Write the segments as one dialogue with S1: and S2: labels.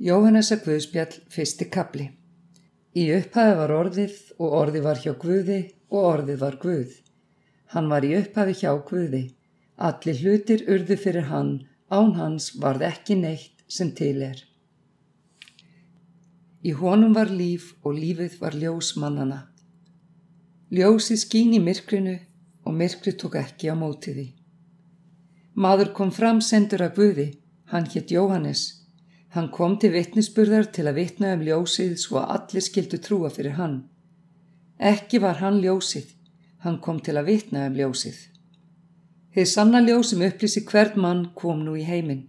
S1: Jóhannesa Guðspjall fyrsti kapli Í upphafi var orðið og orðið var hjá Guði og orðið var Guð. Hann var í upphafi hjá Guði. Allir hlutir urðu fyrir hann, án hans varð ekki neitt sem til er. Í honum var líf og lífið var ljós mannana. Ljósið skín í myrkrinu og myrkri tók ekki á móti því. Maður kom fram sendur að Guði, hann hétt Jóhannes. Hann kom til vittnisspurðar til að vittna um ljósið svo að allir skildu trúa fyrir hann. Ekki var hann ljósið, hann kom til að vittna um ljósið. Þið sanna ljós sem upplýsi hvert mann kom nú í heiminn.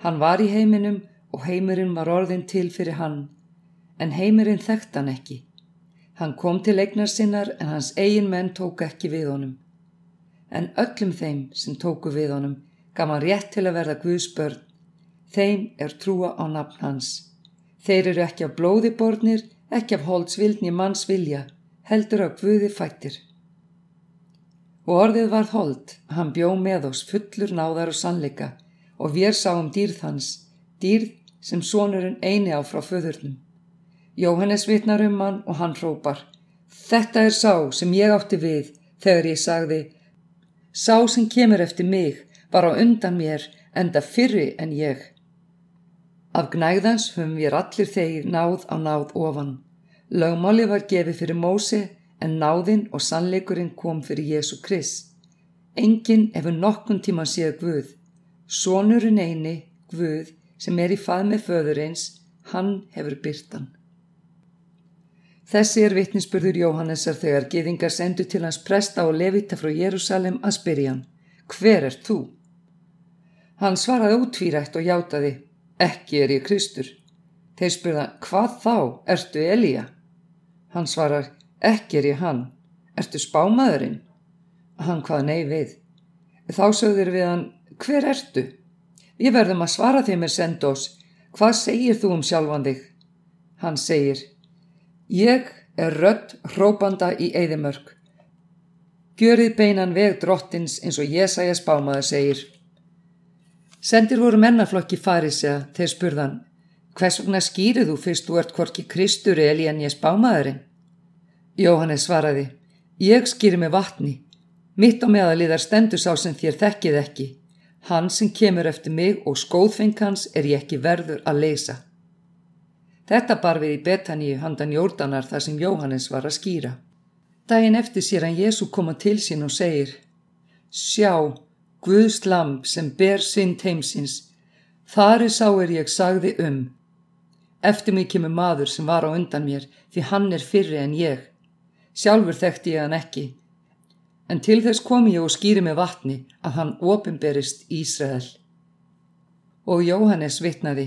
S1: Hann var í heiminum og heimurinn var orðin til fyrir hann, en heimurinn þekkt hann ekki. Hann kom til eignar sinnar en hans eigin menn tók ekki við honum. En öllum þeim sem tóku við honum gaf hann rétt til að verða Guðsbörn Þeim er trúa á nafn hans. Þeir eru ekki af blóði bornir, ekki af holdsvildni manns vilja, heldur af guði fættir. Og orðið varð hold, hann bjó með oss fullur náðar og sannleika og við sáum dýrð hans, dýrð sem sonurinn eini á frá föðurnum. Jóhannes vitnar um hann og hann hrópar, þetta er sá sem ég átti við þegar ég sagði, sá sem kemur eftir mig var á undan mér enda fyrri en ég. Af gnægðans höfum við allir þegir náð á náð ofan. Lögmáli var gefið fyrir Mósi en náðinn og sannleikurinn kom fyrir Jésu Krist. Engin hefur nokkun tíma séð Guð. Sónurinn eini, Guð, sem er í fað með föðurins, hann hefur byrtan. Þessi er vittnisspörður Jóhannesar þegar geðingar sendu til hans presta og levita frá Jérúsalem að spyrja hann, hver er þú? Hann svaraði útvírætt og hjátaði, Ekki er ég Kristur. Þeir spurða, hvað þá? Ertu Elíja? Hann svarar, ekki er ég hann. Ertu spámaðurinn? Hann hvað nei við. Þá sögður við hann, hver ertu? Við verðum að svara þeim er send oss. Hvað segir þú um sjálfan þig? Hann segir, ég er rött hrópanda í eðimörk. Gjörið beinan veg drottins eins og Jésaja spámaður segir. Sendir voru mennaflokki farisea þeir spurðan Hvers vegna skýrið þú fyrst þú ert hvorki Kristur eða en ég spámaðurinn? Jóhannes svaraði Ég skýri með vatni. Mitt á meðaliðar stendur sá sem þér þekkið ekki. Hann sem kemur eftir mig og skóðfeng hans er ég ekki verður að leysa. Þetta bar við í Betaníu handan Jórdanar þar sem Jóhannes var að skýra. Dæin eftir sér hann Jésu koma til sín og segir Sjá, Guðs lamp sem ber sinn teimsins, þar er sá er ég sagði um. Eftir mig kemur maður sem var á undan mér því hann er fyrri en ég. Sjálfur þekkti ég hann ekki. En til þess kom ég og skýri með vatni að hann ofinberist Ísrael. Og Jóhannes vitnaði.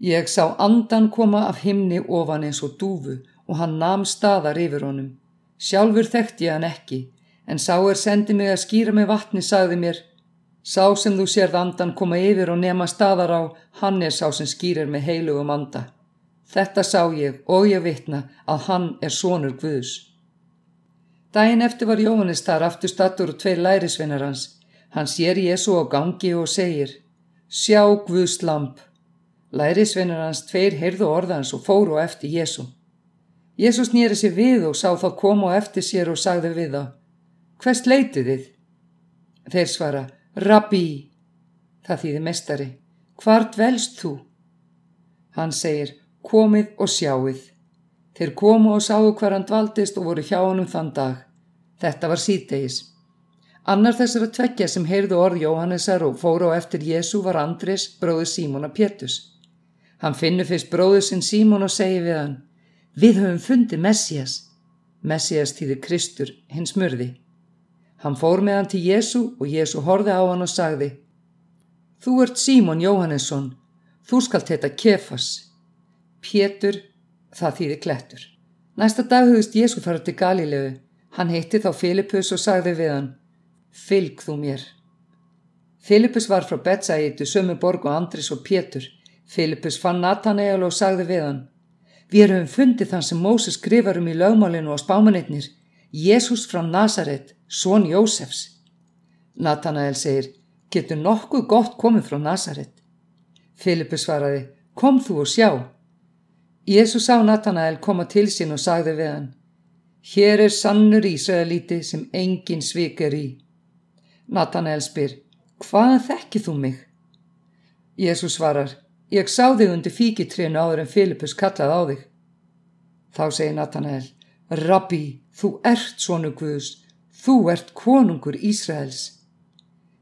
S1: Ég sá andan koma af himni ofan eins og dúfu og hann nam staðar yfir honum. Sjálfur þekkti ég hann ekki En sá er sendi mig að skýra með vatni, sagði mér. Sá sem þú sérð andan koma yfir og nema staðar á, hann er sá sem skýrir með heilugum anda. Þetta sá ég og ég vitna að hann er sonur Guðs. Dæin eftir var Jóhannes þar aftur stattur og tveir lærisvinnar hans. Hann sér Jésu á gangi og segir, sjá Guðs lamp. Lærisvinnar hans tveir heyrðu orðans og fóru á eftir Jésu. Jésu snýri sér við og sá þá koma á eftir sér og sagði við þá, Hvers leitið þið? Þeir svara, Rabbi, það þýði mestari, hvar dvelst þú? Hann segir, komið og sjáið. Þeir komu og sáu hver hann dvaldist og voru hjá honum þann dag. Þetta var síðdegis. Annar þessar að tvekja sem heyrðu orð Jóhannesar og fóru á eftir Jésu var Andris, bróður Símona Pétus. Hann finnur fyrst bróður sinn Símon og segi við hann, við höfum fundið Messias. Messias týðir Kristur, hins mörði. Hann fór með hann til Jésu og Jésu horfi á hann og sagði Þú ert Símon Jóhannesson, þú skalt heita Kefas. Pétur, það þýði klettur. Næsta dag hugist Jésu fara til Galilegu. Hann heitti þá Filipus og sagði við hann Fylg þú mér. Filipus var frá Betsæitu, sömu borg og Andris og Pétur. Filipus fann Nathanael og sagði við hann Við erum fundið þann sem Móses skrifar um í lögmálinu og spámanitnir, Jésús frá Nazaret són Jósefs. Natanael segir, getur nokkuð gott komið frá Nazaret? Filipus svaraði, kom þú og sjá. Jésu sá Natanael koma til sín og sagði við hann, hér er sannur Ísraelíti sem engin svik er í. Natanael spyr, hvaðan þekkið þú mig? Jésu svarar, ég sá þig undir fíkitrénu áður en Filipus kallaði á þig. Þá segir Natanael, Rabbi, þú ert svonu Guðs, þú ert konungur Ísraels.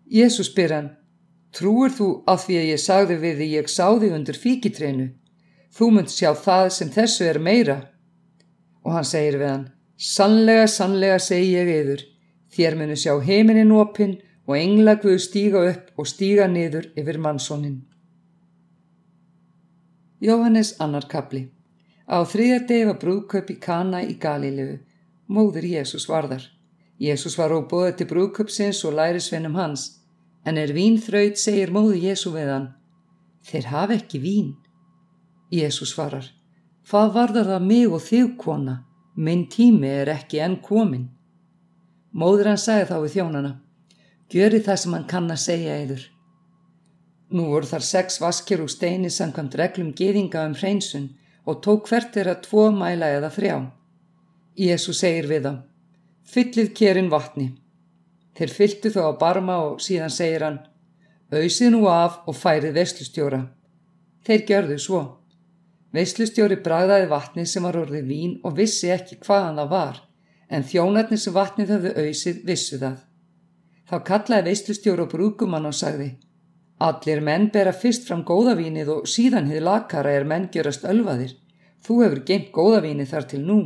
S1: Jésu spyr hann, trúur þú að því að ég sagði við því ég sá þig undir fíkitrénu? Þú munt sjá það sem þessu er meira. Og hann segir við hann, sannlega, sannlega segi ég yfir, þér munu sjá heiminin opinn og engla Guð stíga upp og stíga niður yfir mannsónin. Jóhannes annar kapli Á þriðja degi var brúðköp í Kana í Galilegu, móður Jésús varðar. Jésús var óbúðið til brúðköpsins og lærisveinum hans, en er vín þraut segir móður Jésú við hann, þeir hafa ekki vín. Jésús svarar, hvað varðar það mig og þig kona, minn tími er ekki enn komin. Móður hann sagði þá við þjónana, gjöri það sem hann kann að segja eður. Nú voru þar sex vaskir úr steini samkvæmt reglum geðinga um hreinsun og tók hvert er að tvo mæla eða þrjá. Jésús segir við þá, fyllið kérinn vatni. Þeir fylltu þó á barma og síðan segir hann, auðsið nú af og færið vestlustjóra. Þeir gjörðu svo. Veislustjóri bragðaði vatnið sem var orðið vín og vissi ekki hvaðan það var, en þjónarnir sem vatnið höfðu auðsið vissu það. Þá kallaði veislustjóri og brúkumann og sagði, Allir menn bera fyrst fram góðavínið og síðan hið lakara er menn gjörast ölvaðir. Þú hefur geimt góðavínið þar til nú.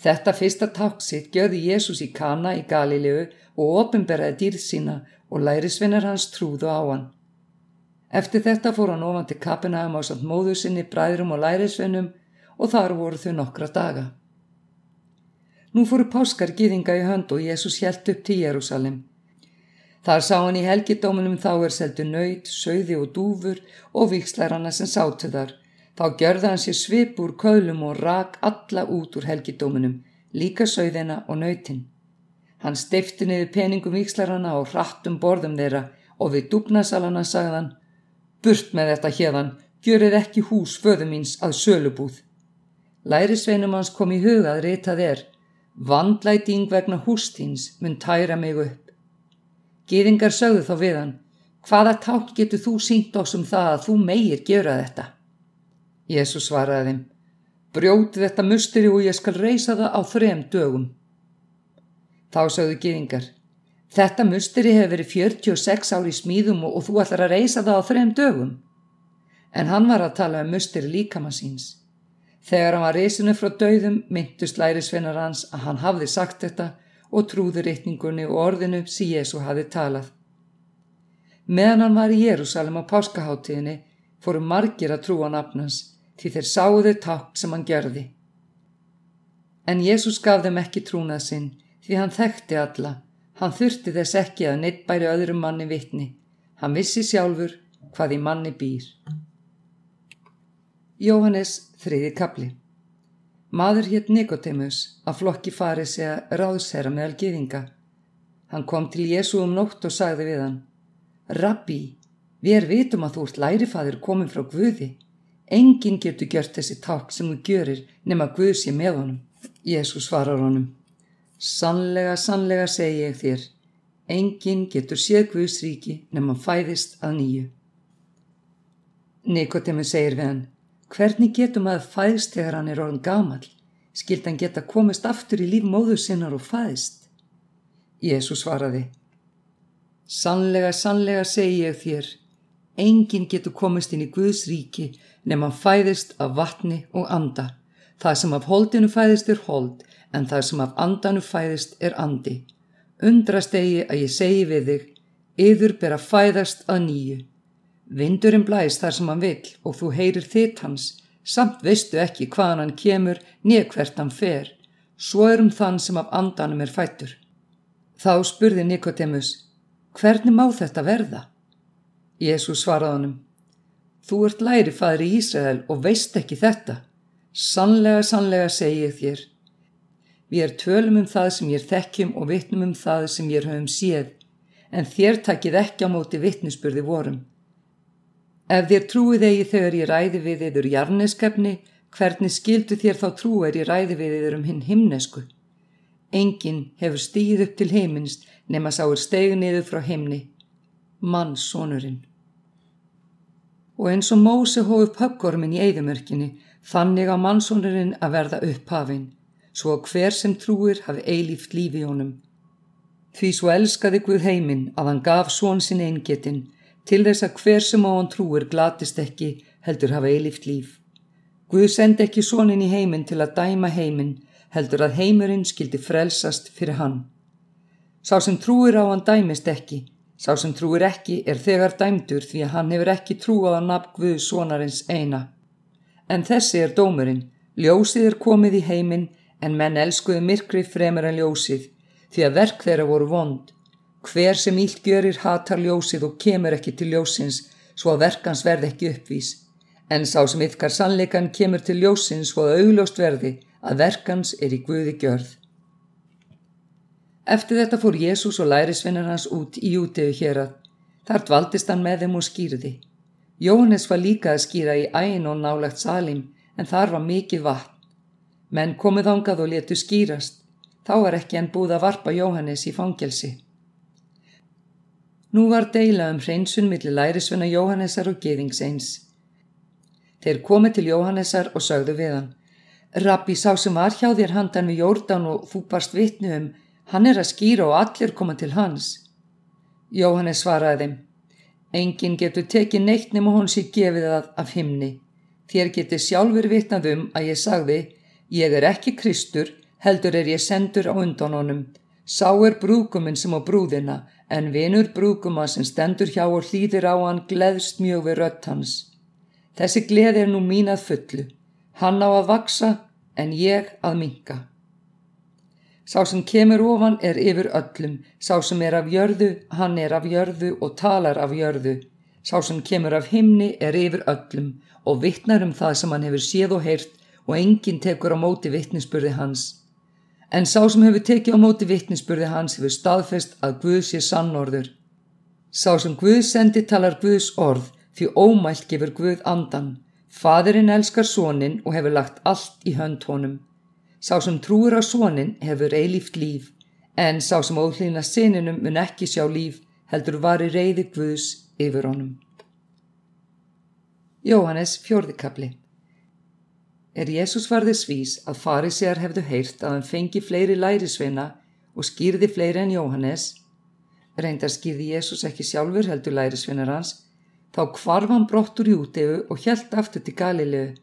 S1: Þetta fyrsta taksitt gjörði Jésús í Kana í Galilegu og ofinberaði dýrð sína og lærisvinnar hans trúðu á hann. Eftir þetta fór hann ofan til Kapenham á samt móður sinni, bræðrum og lærisvinnum og þar voru þau nokkra daga. Nú fóru páskar gýðinga í hönd og Jésús hjælt upp til Jérúsalim. Þar sá hann í helgidóminum þá er seldu nöyt, söiði og dúfur og vikslar hana sem sátu þar. Þá gjörða hann sér svip úr köðlum og rak alla út úr helgidóminum, líka söiðina og nöytin. Hann steifti niður peningum vikslar hana og hrattum borðum þeirra og við dúbnasalana sagðan Burt með þetta hérðan, gjörið ekki hús föðu míns að sölubúð. Lærisveinum hans kom í hugað reytað er, vandlæting vegna hústíns mun tæra mig upp. Gýðingar sögðu þá við hann, hvaða tátt getur þú sínt oss um það að þú meir gera þetta? Jésús svaraði þeim, brjóti þetta musteri og ég skal reysa það á þrem dögum. Þá sögðu gýðingar, Þetta musteri hefur verið 46 ári í smíðum og, og þú ætlar að reysa það á þrejum dögum. En hann var að tala um musteri líkama síns. Þegar hann var reysinu frá döðum myndust lærisvennar hans að hann hafði sagt þetta og trúði reytningunni og orðinu sem Jésu hafði talað. Meðan hann var í Jérúsalem á páskaháttíðinni fóru margir að trúa nafnans því þeir sáðu tákt sem hann gerði. En Jésús gaf þeim ekki trúnað sinn því hann þekkti alla Hann þurfti þess ekki að neitt bæri öðrum manni vittni. Hann vissi sjálfur hvað í manni býr. Jóhannes þriði kapli Maður hétt Nikodemus að flokki farið segja ráðsherra meðal geðinga. Hann kom til Jésu um nótt og sagði við hann Rabbi, við er vitum að þú ert lærifaður komin frá Guði. Engin getur gjört þessi takk sem þú gjörir nema Guð sé með honum. Jésu svarar honum Sannlega, sannlega segi ég þér, enginn getur séð Guðsríki nema fæðist að nýju. Nikotemi segir við hann, hvernig getum að fæðist þegar hann er orðin gamal? Skild hann geta komist aftur í líf móður sinnar og fæðist? Jésu svaraði, sannlega, sannlega segi ég þér, enginn getur komist inn í Guðsríki nema fæðist af vatni og anda. Það sem af holdinu fæðist er hold, en það sem af andanu fæðist er andi. Undrast eigi að ég segi við þig, yður ber að fæðast að nýju. Vindurinn blæst þar sem hann vill og þú heyrir þitt hans, samt veistu ekki hvaðan hann kemur, niður hvert hann fer. Svo er um þann sem af andanum er fættur. Þá spurði Nikodemus, hvernig má þetta verða? Jésús svaraði honum, þú ert læri færi í Ísrael og veist ekki þetta. Sannlega, sannlega segi ég þér, Við er tölum um það sem ég þekkjum og vittnum um það sem ég höfum séð, en þér takið ekki á móti vittnisspurði vorum. Ef þér trúið eigi þegar ég ræði við yður jarneskefni, hvernig skildu þér þá trú er ég ræði við yður um hinn himnesku? Engin hefur stíð upp til heiminst nema sáur steg niður frá heimni, manns sonurinn. Og eins og Móse hóf pöggormin í eigðumörkinni, þannig á mannsónurinn að verða upphafinn, svo hver sem trúir hafi eilíft lífi honum. Því svo elskaði Guð heiminn að hann gaf són sinn eingetinn, til þess að hver sem á hann trúir glatist ekki heldur hafa eilíft líf. Guð sendi ekki sónin í heiminn til að dæma heiminn, heldur að heimurinn skildi frelsast fyrir hann. Sá sem trúir á hann dæmist ekki, sá sem trúir ekki er þegar dæmdur því að hann hefur ekki trúað að nafn Guð sonarins eina. En þessi er dómurinn, ljósið er komið í heiminn en menn elskuðu myrkri fremur en ljósið, því að verk þeirra voru vond. Hver sem ílt görir hatar ljósið og kemur ekki til ljósins, svo að verkans verði ekki uppvís. En sá sem yfkar sannleikan kemur til ljósins svo að augljóst verði að verkans er í Guði gjörð. Eftir þetta fór Jésús og lærisvinnar hans út í útegu hér að. Þar dvaldist hann með þeim og skýrði. Jóhannes var líka að skýra í æin og nálagt salim en þar var mikið vatn. Menn komið ángað og letu skýrast. Þá var ekki enn búið að varpa Jóhannes í fangelsi. Nú var deila um hreinsun millir lærisvenna Jóhannesar og geðingseins. Þeir komið til Jóhannesar og sögðu við hann. Rabbi sá sem var hjá þér handan við Jórdan og þú barst vitnu um, hann er að skýra og allir koma til hans. Jóhannes svaraði þeim. Engin getur tekið neitt nema hún sé gefið það af himni. Þér getur sjálfur vitnað um að ég sagði, ég er ekki Kristur, heldur er ég sendur á undan honum. Sá er brúkuminn sem á brúðina, en vinur brúkuma sem stendur hjá og hlýðir á hann gleðst mjög við rött hans. Þessi gleð er nú mín að fullu. Hann á að vaksa, en ég að minka. Sá sem kemur ofan er yfir öllum, sá sem er af jörðu, hann er af jörðu og talar af jörðu. Sá sem kemur af himni er yfir öllum og vittnar um það sem hann hefur séð og heyrt og enginn tekur á móti vittnisspurði hans. En sá sem hefur tekið á móti vittnisspurði hans hefur staðfest að Guð sé sannorður. Sá sem Guð sendi talar Guðs orð því ómælt gefur Guð andan. Fadurinn elskar sónin og hefur lagt allt í hönd honum. Sá sem trúur á sónin hefur eilíft líf, en sá sem óhlýna sininum mun ekki sjá líf heldur var í reyði Guðs yfir honum. Jóhannes fjörðikabli Er Jésús varðið svís að farisjar hefðu heyrt að hann fengi fleiri lærisveina og skýrði fleiri en Jóhannes, reyndar skýrði Jésús ekki sjálfur heldur lærisveinar hans, þá kvarf hann brottur í útegu og hjælt aftur til Galilegu.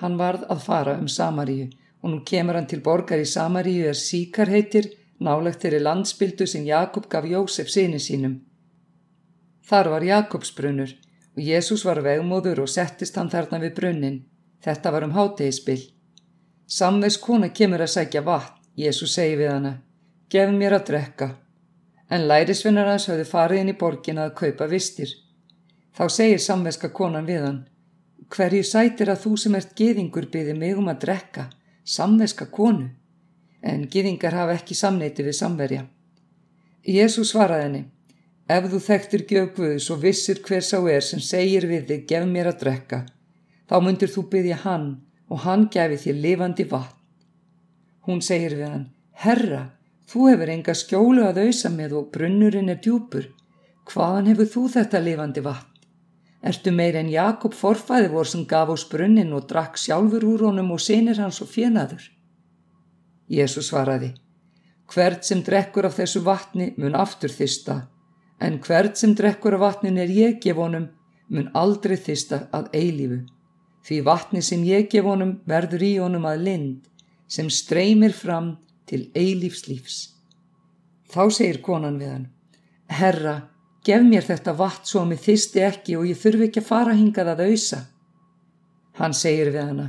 S1: Hann varð að fara um Samaríu og nú kemur hann til borgar í Samaríu er síkar heitir, nálegt þeirri landsbyldu sem Jakob gaf Jósef síni sínum. Þar var Jakobsbrunnur og Jésús var vegmóður og settist hann þarna við brunnin. Þetta var um hátegispill. Samvegs kona kemur að sækja vatn. Jésús segi við hana, gef mér að drekka. En lærisvinnar hans hafði farið inn í borgin að kaupa vistir. Þá segir samveska konan við hann, hverju sætir að þú sem ert geðingur byði mig um að drekka? Samveska konu, en gýðingar hafa ekki samneiti við samverja. Jésu svaraði henni, ef þú þekktir gjöf Guðs og vissir hver sá er sem segir við þig, gef mér að drekka, þá myndir þú byggja hann og hann gefi þér lifandi vatn. Hún segir við hann, herra, þú hefur enga skjólu að auðsa með og brunnurinn er djúpur, hvaðan hefur þú þetta lifandi vatn? Ertu meir en Jakob forfæði vor sem gaf ás brunnin og drakk sjálfur úr honum og sinir hans og fjenaður? Jésu svaraði, hvert sem drekkur af þessu vatni mun aftur þista, en hvert sem drekkur af vatnin er ég gef honum mun aldrei þista að eilífu. Því vatni sem ég gef honum verður í honum að lind sem streymir fram til eilífslífs. Þá segir konan við hann, Herra, Gef mér þetta vatn svo að mér þysti ekki og ég þurfi ekki að fara hingað að auðsa. Hann segir við hana,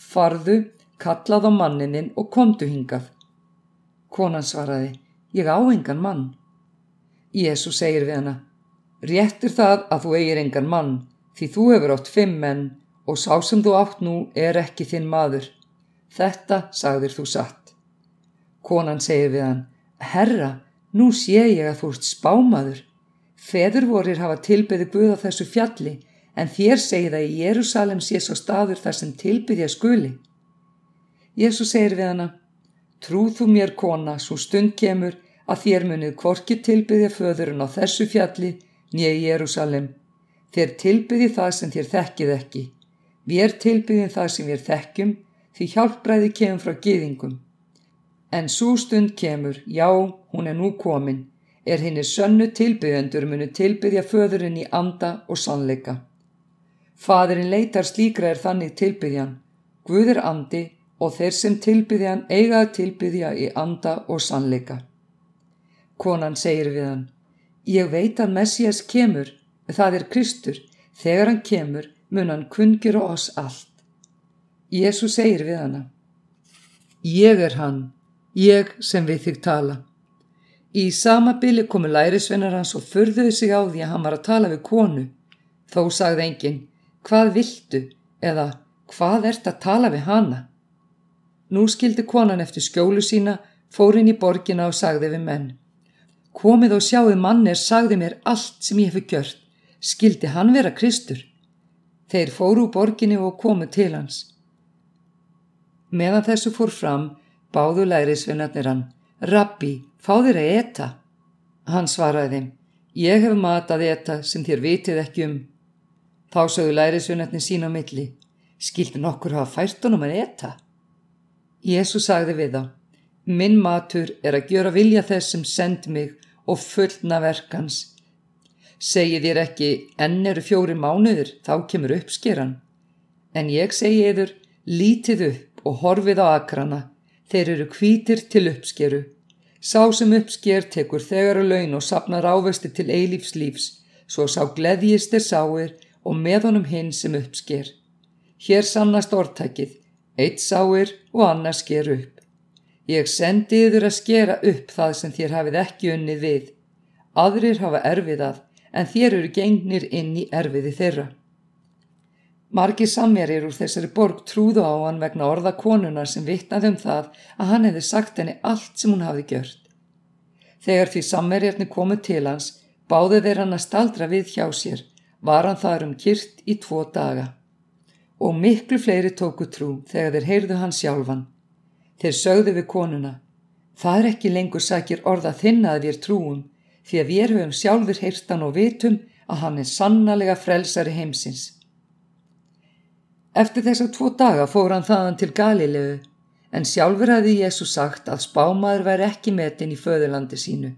S1: farðu, kallað á mannininn og komdu hingað. Konan svaraði, ég á engan mann. Jésu segir við hana, réttir það að þú eigir engan mann, því þú hefur átt fimm menn og sá sem þú átt nú er ekki þinn maður. Þetta sagðir þú satt. Konan segir við hann, herra, nú sé ég að þú ert spámaður. Feður vorir hafa tilbeði Guð á þessu fjalli en þér segið að í Jérúsalem sé svo staður þar sem tilbyðja skuli. Jésu segir við hana, trúð þú mér kona, svo stund kemur að þér munið korki tilbyðja föðurinn á þessu fjalli nýja í Jérúsalem. Þér tilbyði það sem þér þekkið ekki. Við tilbyðum það sem við þekkjum því hjálpræði kemur frá gýðingum. En svo stund kemur, já, hún er nú komin, er henni sönnu tilbyðendur munu tilbyðja föðurinn í anda og sannleika. Fadurinn leitar slíkra er þannig tilbyðjan, Guð er andi og þeir sem tilbyðjan eiga að tilbyðja í anda og sannleika. Konan segir við hann, ég veit að Messias kemur, það er Kristur, þegar hann kemur mun hann kungir oss allt. Jésu segir við hana, ég er hann, ég sem við þig tala. Í sama bili komu lærisvennar hans og förðuðu sig á því að hann var að tala við konu. Þó sagði enginn, hvað viltu eða hvað ert að tala við hana? Nú skildi konan eftir skjólu sína, fór inn í borgina og sagði við menn. Komið og sjáðu mannir sagði mér allt sem ég hefi gjört. Skildi hann vera Kristur? Þeir fóru úr borginni og komu til hans. Meðan þessu fór fram, báðu lærisvinnarnir hann. Rabbi, fá þér að eta. Hann svaraði þeim, ég hef mat að eta sem þér vitið ekki um. Þá sögðu lærisvinnarnir sín á milli, skildi nokkur hafa fært honum að eta. Jésu sagði við þá, minn matur er að gjöra vilja þess sem send mig og fullna verkans. Segið þér ekki, enn eru fjóri mánuður, þá kemur uppskeran. En ég segi yfir, lítið upp og horfið á akrana, þeir eru kvítir til uppskeru. Sá sem uppsker tekur þegar að laun og sapnar ávesti til eilífs lífs, svo sá gleðjist er sáir og með honum hinn sem uppsker. Hér sannast orðtækið, eitt sáir og annars sker upp. Ég sendi yður að skera upp það sem þér hafið ekki unnið við. Aðrir hafa erfiðað, en þér eru gengnir inn í erfiði þeirra. Margi samverjir úr þessari borg trúðu á hann vegna orða konuna sem vittnaði um það að hann hefði sagt henni allt sem hún hafði gjört. Þegar því samverjarni komu til hans, báðu þeir hann að staldra við hjá sér, var hann þar um kyrt í tvo daga. Og miklu fleiri tóku trú þegar þeir heyrðu hann sjálfan. Þeir sögðu við konuna, það er ekki lengur sakir orða þinna að við trúum, því að við höfum sjálfur heyrtan og vitum að hann er sannlega frelsari heimsins. Eftir þess að tvo daga fór hann þaðan til Galilegu en sjálfur hafði Jésu sagt að spámaður væri ekki metin í föðurlandi sínu.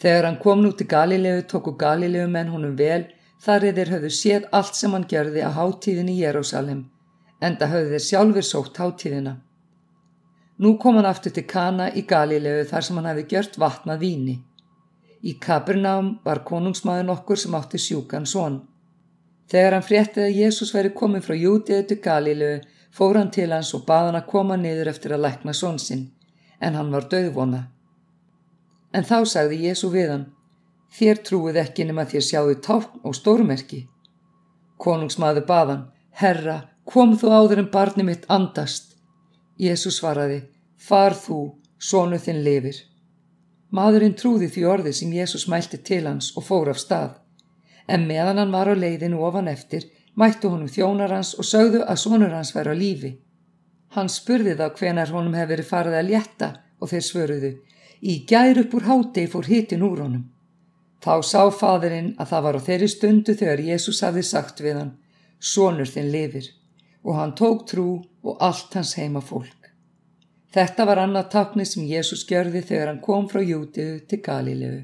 S1: Þegar hann kom nú til Galilegu tóku Galilegu menn honum vel þar eðir höfðu séð allt sem hann gerði að háttíðin í Jérúsalem enda höfðu þeir sjálfur sótt háttíðina. Nú kom hann aftur til Kana í Galilegu þar sem hann hafi gjört vatnað víni. Í Kabernám var konungsmaður nokkur sem átti sjúkan són. Þegar hann fréttið að Jésús væri komin frá Jútiðu til Galílu fór hann til hans og bað hann að koma niður eftir að lækna svonsinn, en hann var döðvona. En þá sagði Jésú við hann, þér trúið ekki nema þér sjáðu tákn og stórmerki. Konungsmaður bað hann, herra, kom þú áður en barni mitt andast. Jésú svaraði, far þú, sónu þinn lifir. Maðurinn trúði því orði sem Jésús mælti til hans og fór af stað en meðan hann var á leiðinu ofan eftir mættu honum þjónar hans og sögðu að sonur hans væri á lífi. Hann spurði þá hvenar honum hefði verið farið að létta og þeir svöruðu, í gær upp úr hátei fór hitin úr honum. Þá sá fadurinn að það var á þeirri stundu þegar Jésús hafði sagt við hann, sonur þinn lifir, og hann tók trú og allt hans heima fólk. Þetta var annað takni sem Jésús gjörði þegar hann kom frá Jútiðu til Galilegu.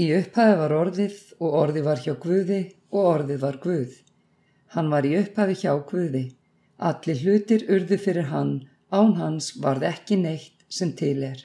S1: Í upphafi var orðið og orðið var hjá Guði og orðið var Guð. Hann var í upphafi hjá Guði. Allir hlutir urðu fyrir hann, án hans varð ekki neitt sem til er.